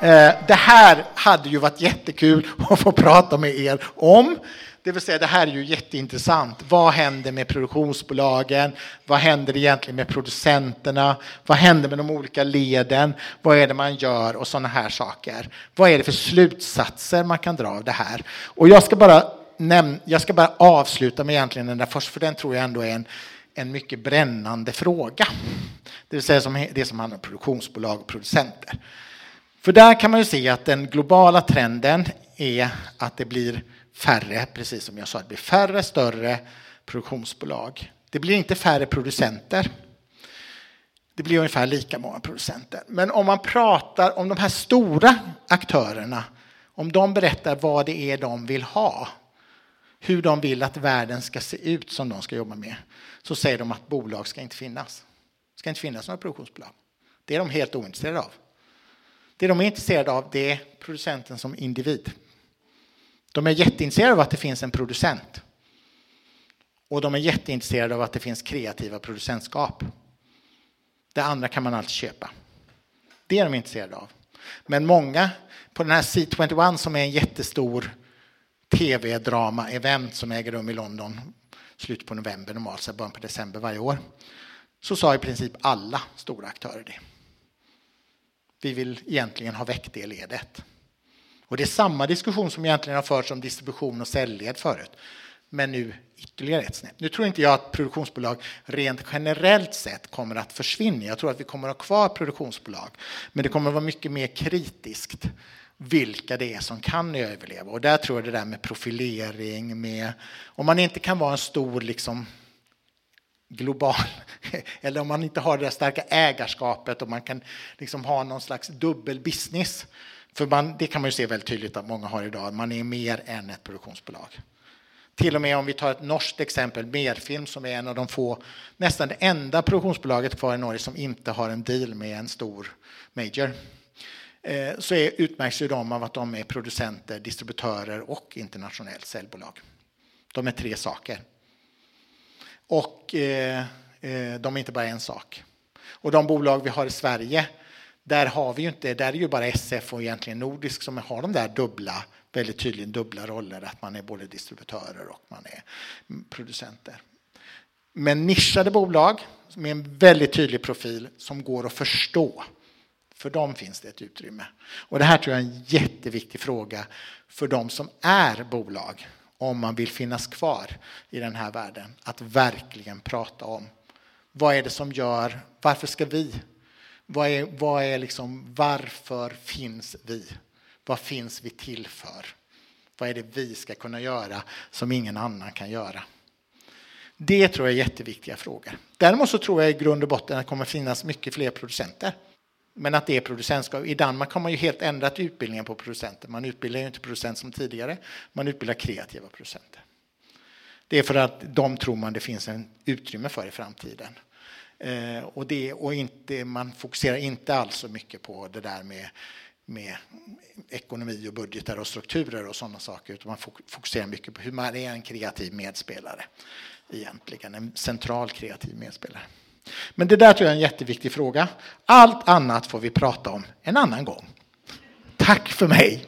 Eh, det här hade ju varit jättekul att få prata med er om. Det vill säga, det här är ju jätteintressant. Vad händer med produktionsbolagen? Vad händer egentligen med producenterna? Vad händer med de olika leden? Vad är det man gör och sådana här saker? Vad är det för slutsatser man kan dra av det här? Och jag ska bara, näm- jag ska bara avsluta med egentligen den där först, för den tror jag ändå är en, en mycket brännande fråga. Det vill säga som, det som handlar om produktionsbolag och producenter. För där kan man ju se att den globala trenden är att det blir färre, precis som jag sa, det blir färre större produktionsbolag. Det blir inte färre producenter. Det blir ungefär lika många producenter. Men om man pratar om de här stora aktörerna, om de berättar vad det är de vill ha, hur de vill att världen ska se ut som de ska jobba med, så säger de att bolag ska inte finnas. Det ska inte finnas några produktionsbolag. Det är de helt ointresserade av. Det de är intresserade av det är producenten som individ. De är jätteintresserade av att det finns en producent. Och de är jätteintresserade av att det finns kreativa producentskap. Det andra kan man alltid köpa. Det är de intresserade av. Men många på den här C21 som är en jättestor tv-drama-event som äger rum i London slutet på november normalt, sett början på december varje år, så sa i princip alla stora aktörer det. Vi vill egentligen ha väck det ledet. Och det är samma diskussion som egentligen har förts om distribution och säljled förut. Men nu ytterligare ett snäpp. Nu tror inte jag att produktionsbolag rent generellt sett kommer att försvinna. Jag tror att vi kommer att ha kvar produktionsbolag. Men det kommer att vara mycket mer kritiskt vilka det är som kan överleva. Och där tror jag det där med profilering, med om man inte kan vara en stor liksom global, eller om man inte har det där starka ägarskapet och man kan liksom ha någon slags dubbel business. För man, det kan man ju se väldigt tydligt att många har idag, man är mer än ett produktionsbolag. Till och med om vi tar ett norskt exempel, Merfilm som är en av de få, nästan det enda produktionsbolaget kvar i Norge som inte har en deal med en stor major. Eh, så är, utmärks ju de av att de är producenter, distributörer och internationellt säljbolag. De är tre saker. Och eh, eh, de är inte bara en sak. Och de bolag vi har i Sverige, där har vi ju inte, där är ju bara SF och egentligen Nordisk som har de där dubbla, väldigt tydligen dubbla roller, att man är både distributörer och man är producenter. Men nischade bolag med en väldigt tydlig profil som går att förstå. För dem finns det ett utrymme. Och det här tror jag är en jätteviktig fråga för de som är bolag om man vill finnas kvar i den här världen. Att verkligen prata om vad är det som gör, varför ska vi? Vad är, vad är liksom, varför finns vi? Vad finns vi till för? Vad är det vi ska kunna göra som ingen annan kan göra? Det tror jag är jätteviktiga frågor. Däremot så tror jag i grund och botten att det kommer finnas mycket fler producenter. Men att det är producentskap. I Danmark har man ju helt ändrat utbildningen på producenter. Man utbildar ju inte producent som tidigare, man utbildar kreativa producenter. Det är för att de tror man det finns en utrymme för i framtiden. Eh, och, det, och inte, man fokuserar inte alls så mycket på det där med, med ekonomi och budgetar och strukturer och sådana saker, utan man fokuserar mycket på hur man är en kreativ medspelare egentligen, en central kreativ medspelare. Men det där tror jag är en jätteviktig fråga. Allt annat får vi prata om en annan gång. Tack för mig.